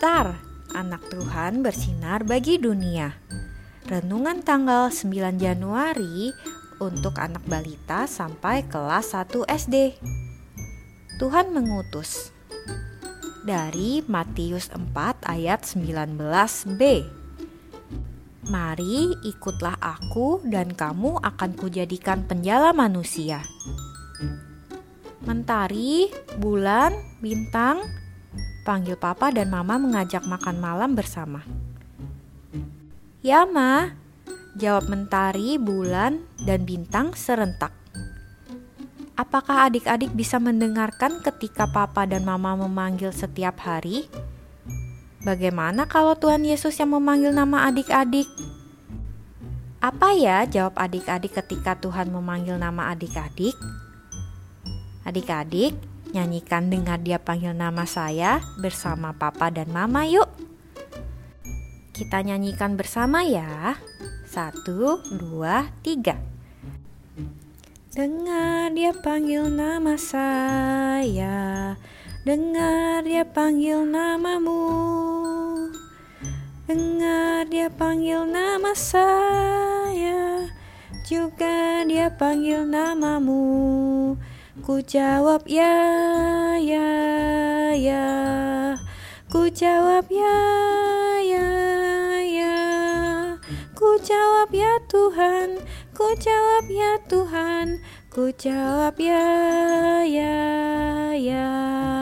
Star, anak Tuhan bersinar bagi dunia. Renungan tanggal 9 Januari untuk anak balita sampai kelas 1 SD. Tuhan mengutus. Dari Matius 4 ayat 19b. Mari ikutlah aku dan kamu akan kujadikan penjala manusia. Mentari, bulan, bintang, panggil papa dan mama mengajak makan malam bersama. Ya, Ma. Jawab mentari, bulan, dan bintang serentak. Apakah adik-adik bisa mendengarkan ketika papa dan mama memanggil setiap hari? Bagaimana kalau Tuhan Yesus yang memanggil nama adik-adik? Apa ya jawab adik-adik ketika Tuhan memanggil nama adik-adik? Adik-adik, Nyanyikan dengar dia panggil nama saya bersama papa dan mama yuk. Kita nyanyikan bersama ya. Satu, dua, tiga. Dengar dia panggil nama saya. Dengar dia panggil namamu. Dengar dia panggil nama saya. Juga dia panggil namamu. Ku jawab ya, ya, ya. Ku jawab ya, ya, ya. Ku jawab ya Tuhan, ku jawab ya Tuhan, ku jawab ya, ya, ya.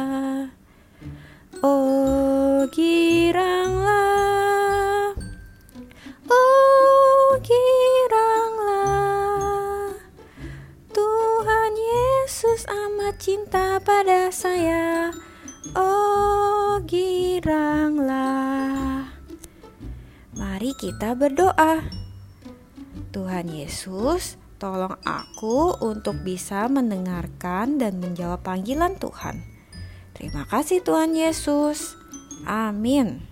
Pada saya. Oh, giranglah. Mari kita berdoa. Tuhan Yesus, tolong aku untuk bisa mendengarkan dan menjawab panggilan Tuhan. Terima kasih Tuhan Yesus. Amin.